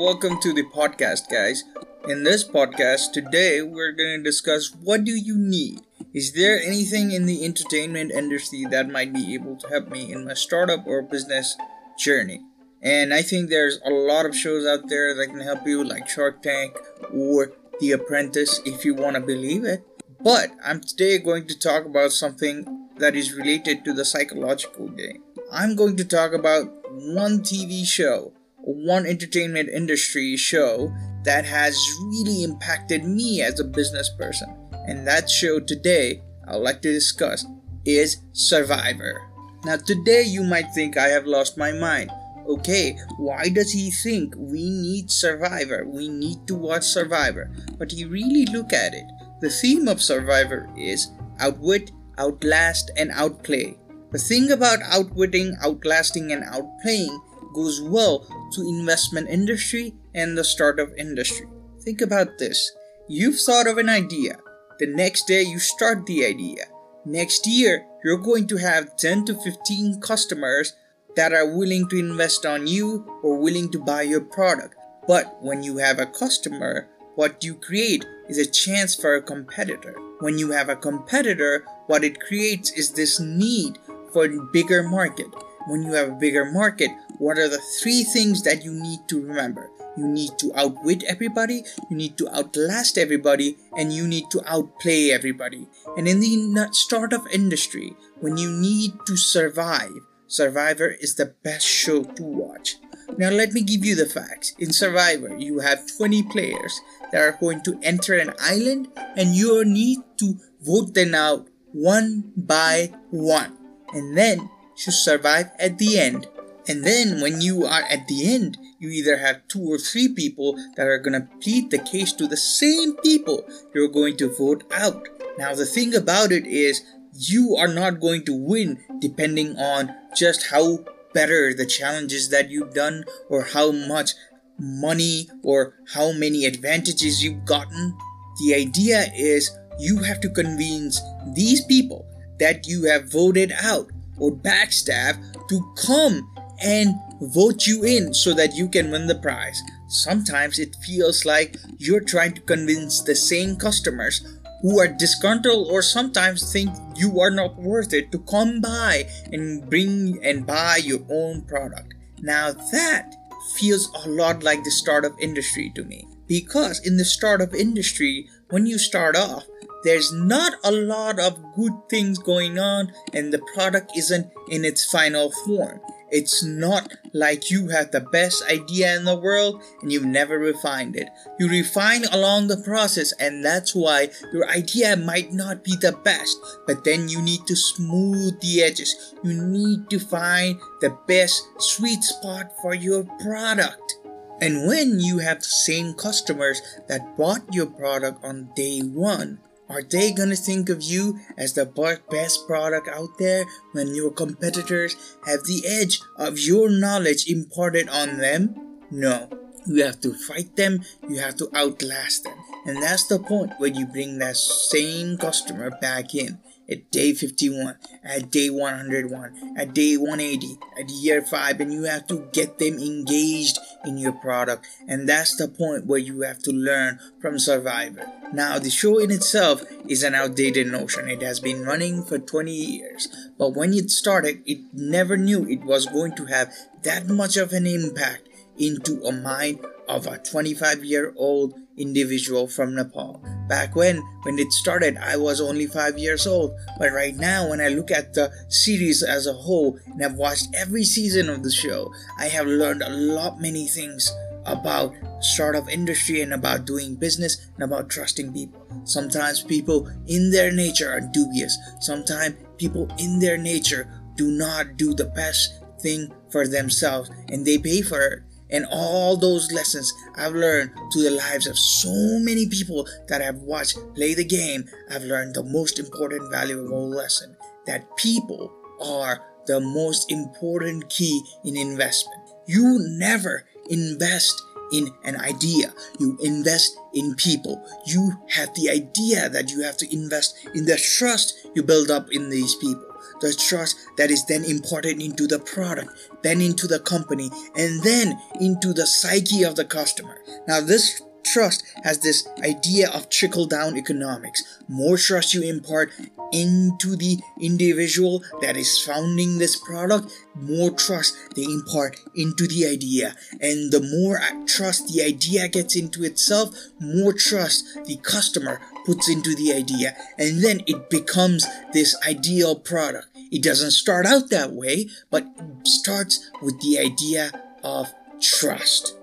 welcome to the podcast, guys. In this podcast today, we're going to discuss what do you need? Is there anything in the entertainment industry that might be able to help me in my startup or business journey? And I think there's a lot of shows out there that can help you, like Shark Tank or The Apprentice, if you want to believe it. But I'm today going to talk about something that is related to the psychological game. I'm going to talk about one TV show one entertainment industry show that has really impacted me as a business person. And that show today I'd like to discuss is Survivor. Now, today you might think I have lost my mind. Okay, why does he think we need Survivor? We need to watch Survivor. But you really look at it. The theme of Survivor is outwit, outlast, and outplay. The thing about outwitting, outlasting, and outplaying goes well to investment industry and the startup industry. Think about this. You've thought of an idea. The next day you start the idea. Next year, you're going to have 10 to 15 customers that are willing to invest on you or willing to buy your product. But when you have a customer, what you create is a chance for a competitor. When you have a competitor, what it creates is this need for a bigger market. When you have a bigger market, what are the three things that you need to remember? You need to outwit everybody, you need to outlast everybody, and you need to outplay everybody. And in the startup industry, when you need to survive, Survivor is the best show to watch. Now, let me give you the facts. In Survivor, you have 20 players that are going to enter an island, and you need to vote them out one by one. And then, to survive at the end, and then when you are at the end, you either have two or three people that are going to plead the case to the same people you're going to vote out. Now, the thing about it is, you are not going to win depending on just how better the challenges that you've done or how much money or how many advantages you've gotten. The idea is you have to convince these people that you have voted out or backstab to come and vote you in so that you can win the prize. Sometimes it feels like you're trying to convince the same customers who are disgruntled or sometimes think you are not worth it to come by and bring and buy your own product. Now that feels a lot like the startup industry to me. Because in the startup industry, when you start off, there's not a lot of good things going on and the product isn't in its final form. It's not like you have the best idea in the world and you've never refined it. You refine along the process, and that's why your idea might not be the best, but then you need to smooth the edges. You need to find the best sweet spot for your product. And when you have the same customers that bought your product on day one, are they gonna think of you as the best product out there when your competitors have the edge of your knowledge imparted on them? No. You have to fight them, you have to outlast them. And that's the point where you bring that same customer back in at day 51, at day 101, at day 180, at year 5, and you have to get them engaged in your product. And that's the point where you have to learn from Survivor. Now, the show in itself is an outdated notion. It has been running for 20 years, but when it started, it never knew it was going to have that much of an impact into a mind of a 25 year old individual from Nepal. Back when, when it started, I was only 5 years old, but right now, when I look at the series as a whole and have watched every season of the show, I have learned a lot many things about startup industry and about doing business and about trusting people. Sometimes people in their nature are dubious. Sometimes people in their nature do not do the best thing for themselves and they pay for it and all those lessons I've learned through the lives of so many people that I've watched play the game, I've learned the most important valuable lesson that people are the most important key in investment. You never invest in an idea. You invest in people. You have the idea that you have to invest in the trust you build up in these people. The trust that is then imported into the product, then into the company, and then into the psyche of the customer. Now, this trust has this idea of trickle down economics. More trust you impart into the individual that is founding this product, more trust they impart into the idea. And the more trust the idea gets into itself, more trust the customer puts into the idea. And then it becomes this ideal product. It doesn't start out that way, but starts with the idea of trust.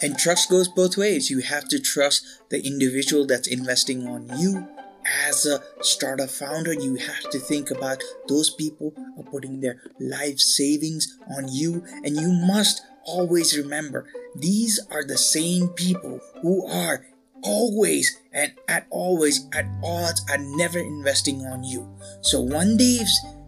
And trust goes both ways. You have to trust the individual that's investing on you. As a startup founder, you have to think about those people are putting their life savings on you, and you must always remember these are the same people who are always and at always at odds at never investing on you. So one they've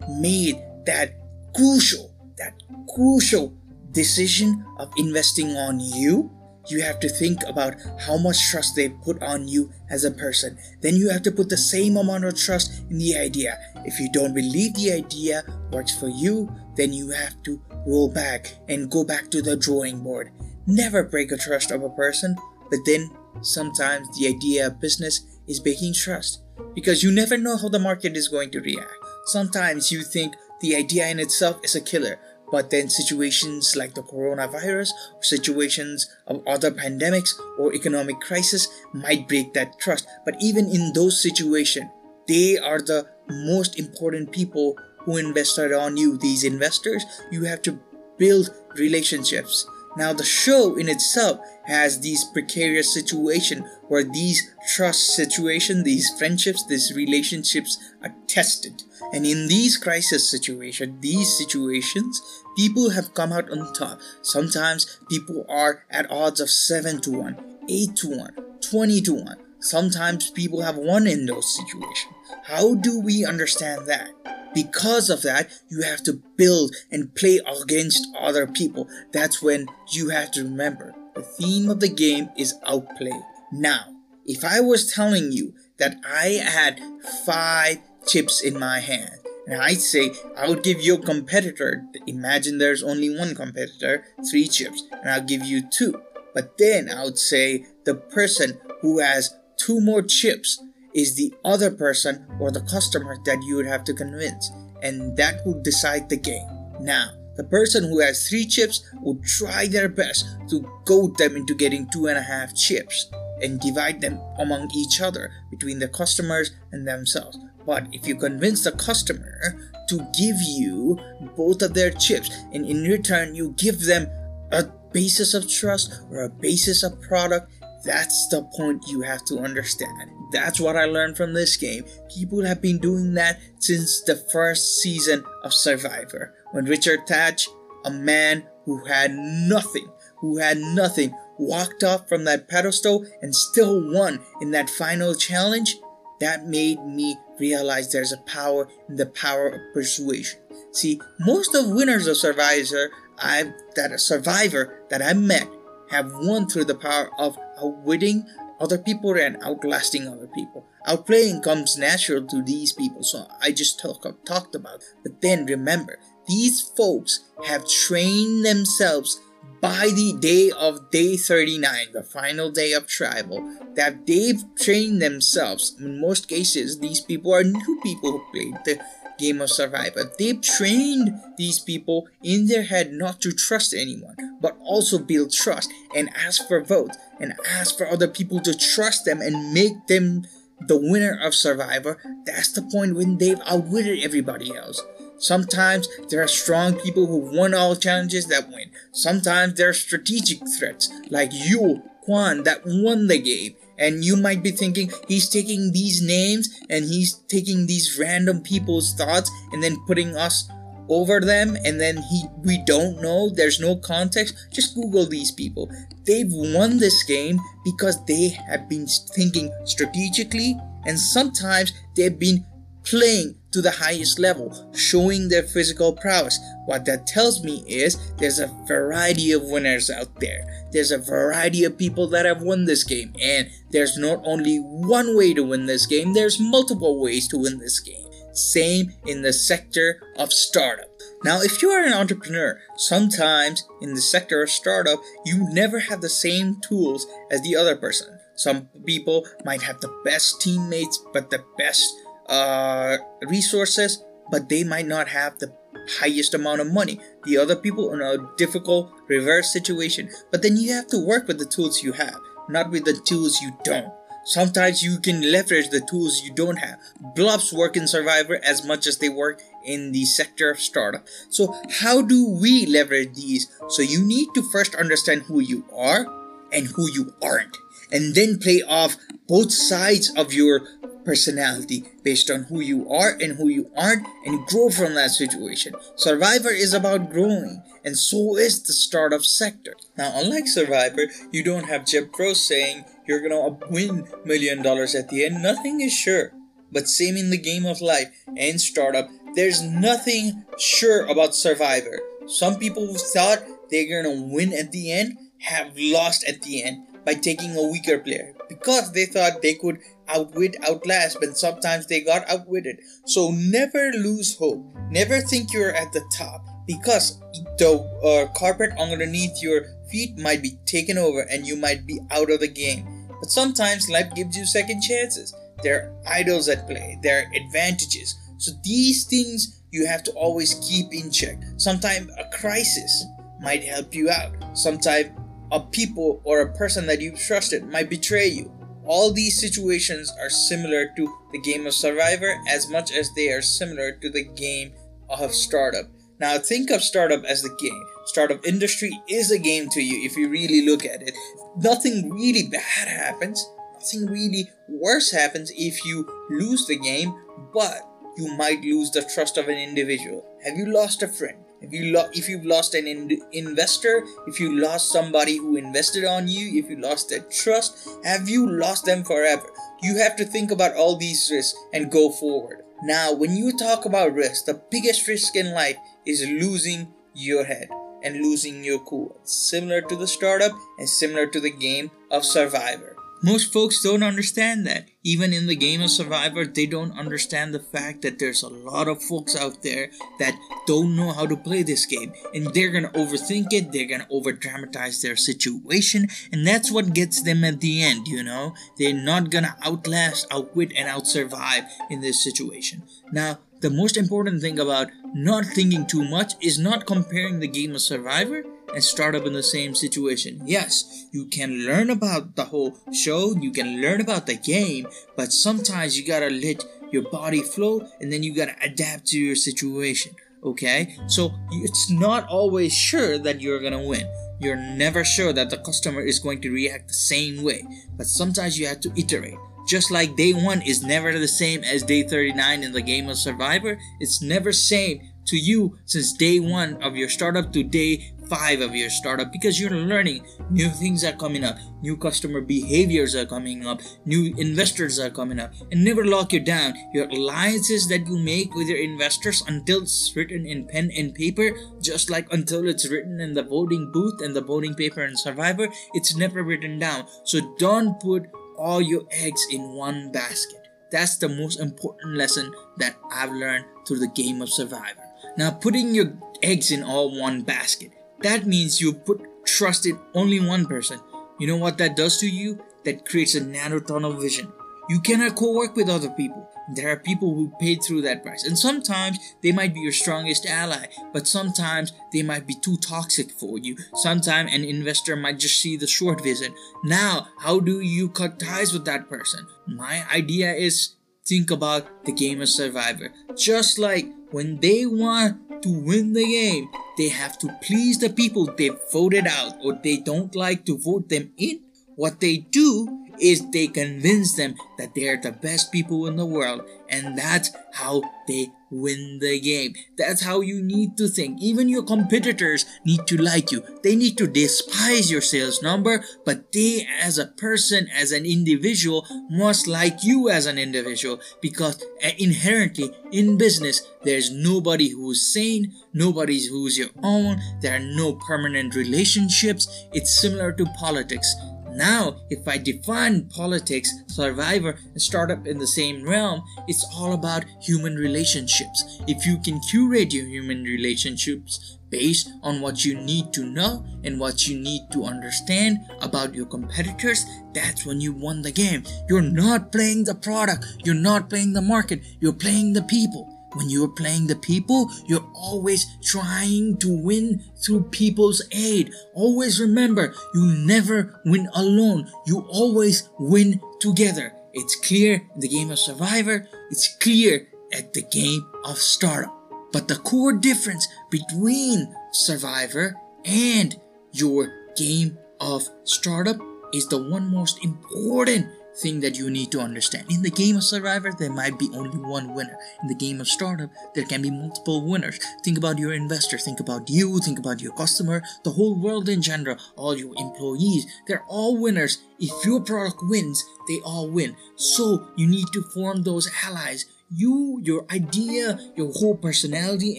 made that crucial, that crucial decision of investing on you, you have to think about how much trust they put on you as a person. Then you have to put the same amount of trust in the idea. If you don't believe the idea works for you, then you have to roll back and go back to the drawing board. Never break a trust of a person, but then sometimes the idea of business is breaking trust because you never know how the market is going to react. Sometimes you think the idea in itself is a killer, but then situations like the coronavirus situations of other pandemics or economic crisis might break that trust. But even in those situations, they are the most important people who invested on you. These investors, you have to build relationships. Now the show in itself has these precarious situation where these trust situation, these friendships, these relationships are tested. And in these crisis situations, these situations, people have come out on top. Sometimes people are at odds of 7 to 1, 8 to 1, 20 to 1. Sometimes people have won in those situations. How do we understand that? Because of that, you have to build and play against other people. That's when you have to remember the theme of the game is outplay. Now, if I was telling you that I had five chips in my hand, and I'd say I would give your competitor, imagine there's only one competitor, three chips, and I'll give you two. But then I would say the person who has two more chips is the other person or the customer that you would have to convince, and that will decide the game. Now, the person who has three chips will try their best to goad them into getting two and a half chips and divide them among each other between the customers and themselves. But if you convince the customer to give you both of their chips and in return you give them a basis of trust or a basis of product, that's the point you have to understand. That's what I learned from this game. People have been doing that since the first season of Survivor. When Richard Hatch, a man who had nothing, who had nothing, walked off from that pedestal and still won in that final challenge, that made me realize there's a power in the power of persuasion. See, most of winners of Survivor, I that a survivor that I met have won through the power of outwitting other people and outlasting other people. Outplaying comes natural to these people, so I just talk, talked about. But then remember, these folks have trained themselves by the day of day 39, the final day of tribal, that they've trained themselves. In most cases, these people are new people who played the game of survivor. They've trained these people in their head not to trust anyone, but also build trust and ask for votes and ask for other people to trust them and make them the winner of Survivor. That's the point when they've outwitted everybody else. Sometimes there are strong people who won all challenges that win. Sometimes there are strategic threats like Yul Kwon that won the game. And you might be thinking he's taking these names and he's taking these random people's thoughts and then putting us over them. And then he we don't know. There's no context. Just google these people. They've won this game because they have been thinking strategically. And sometimes they've been playing to the highest level, showing their physical prowess. What that tells me is there's a variety of winners out there. There's a variety of people that have won this game, and there's not only one way to win this game, there's multiple ways to win this game. Same in the sector of startup. Now, if you are an entrepreneur, sometimes in the sector of startup, you never have the same tools as the other person. Some people might have the best teammates, but the best uh, resources, but they might not have the highest amount of money. The other people in a difficult reverse situation, but then you have to work with the tools you have, not with the tools you don't. Sometimes you can leverage the tools you don't have. Bluffs work in Survivor as much as they work in the sector of startup. So, how do we leverage these? So, you need to first understand who you are and who you aren't, and then play off both sides of your personality based on who you are and who you aren't and grow from that situation. Survivor is about growing and so is the startup sector. Now unlike Survivor, you don't have Jeff Probst saying you're gonna win million dollars at the end. Nothing is sure. But same in the game of life and startup, there's nothing sure about Survivor. Some people who thought they're gonna win at the end have lost at the end by taking a weaker player because they thought they could outwit, outlast, but sometimes they got outwitted. So never lose hope. Never think you're at the top because the uh, carpet underneath your feet might be taken over and you might be out of the game. But sometimes life gives you second chances. There are idols at play, there are advantages. So these things you have to always keep in check. Sometimes a crisis might help you out. Sometimes a people or a person that you've trusted might betray you. All these situations are similar to the game of Survivor as much as they are similar to the game of Startup. Now, think of Startup as the game. Startup industry is a game to you if you really look at it. Nothing really bad happens, nothing really worse happens if you lose the game, but you might lose the trust of an individual. Have you lost a friend? If you lo- if you've lost an in- investor if you lost somebody who invested on you if you lost their trust have you lost them forever? You have to think about all these risks and go forward. Now when you talk about risk the biggest risk in life is losing your head and losing your cool. Similar to the startup and similar to the game of survivor most folks don't understand that. Even in the game of Survivor, they don't understand the fact that there's a lot of folks out there that don't know how to play this game. And they're gonna overthink it, they're gonna over dramatize their situation, and that's what gets them at the end, you know? They're not gonna outlast, outwit, and outsurvive in this situation. Now, the most important thing about not thinking too much is not comparing the game of Survivor and start up in the same situation. Yes, you can learn about the whole show, you can learn about the game, but sometimes you gotta let your body flow and then you gotta adapt to your situation. Okay? So it's not always sure that you're gonna win. You're never sure that the customer is going to react the same way, but sometimes you have to iterate. Just like day 1 is never the same as day 39 in the game of Survivor, it's never same to you since day 1 of your startup to day five of your startup because you're learning new things are coming up. New customer behaviors are coming up. New investors are coming up. And never lock you down. Your alliances that you make with your investors until it's written in pen and paper just like until it's written in the voting booth and the voting paper and survivor it's never written down. So don't put all your eggs in one basket. That's the most important lesson that i've learned through the game of survivor. Now putting your eggs in all one basket that means you put trust in only one person. You know what that does to you? That creates a narrow tunnel vision. You cannot co-work with other people. There are people who paid through that price. And sometimes they might be your strongest ally, but sometimes they might be too toxic for you. Sometimes an investor might just see the short vision. Now, how do you cut ties with that person? My idea is think about the game of Survivor. Just like when they want to win the game, they have to please the people they voted out or they don't like to vote them in. What they do is they convince them that they're the best people in the world and that's how they win the game. That's how you need to think. Even your competitors need to like you. They need to despise your sales number, but they, as a person, as an individual, must like you as an individual because uh, inherently in business, there's nobody who's sane, nobody who's your own, there are no permanent relationships. It's similar to politics. Now, if I define politics, survivor, and startup in the same realm, it's all about human relationships. If you can curate your human relationships based on what you need to know and what you need to understand about your competitors, that's when you won the game. You're not playing the product, you're not playing the market, you're playing the people. When you're playing the people, you're always trying to win through people's aid. Always remember, you never win alone. You always win together. It's clear in the game of Survivor. It's clear at the game of Startup. But the core difference between Survivor and your game of Startup is the one most important thing that you need to understand. In the game of Survivor, there might be only one winner. In the game of Startup, there can be multiple winners. Think about your investor, think about you, think about your customer, the whole world in general, all your employees. They're all winners. If your product wins, they all win. So you need to form those allies you, your idea, your whole personality,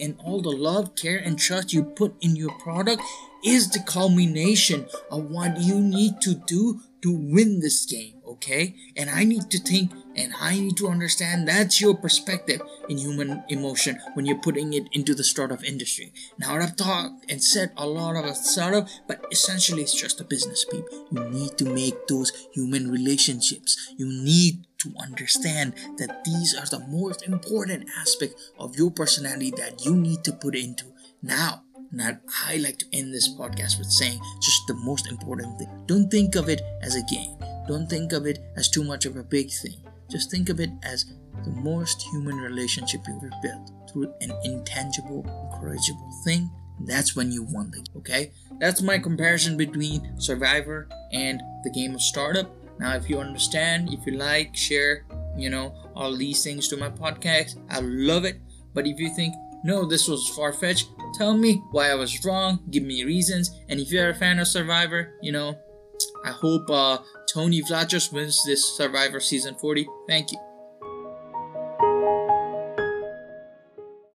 and all the love, care, and trust you put in your product is the culmination of what you need to do to win this game okay? And I need to think and I need to understand that's your perspective in human emotion when you're putting it into the startup industry. Now, I've talked and said a lot about startup, but essentially it's just a business, people. You need to make those human relationships. You need to understand that these are the most important aspect of your personality that you need to put into now. Now, I like to end this podcast with saying just the most important thing. Don't think of it as a game don't think of it as too much of a big thing. Just think of it as the most human relationship you ever built through an intangible, incorrigible thing. That's when you won the game, okay? That's my comparison between Survivor and the game of Startup. Now, if you understand, if you like, share, you know, all these things to my podcast, I love it. But if you think, no, this was far fetched, tell me why I was wrong, give me reasons. And if you're a fan of Survivor, you know, I hope uh, Tony Vlachos wins this Survivor Season 40. Thank you.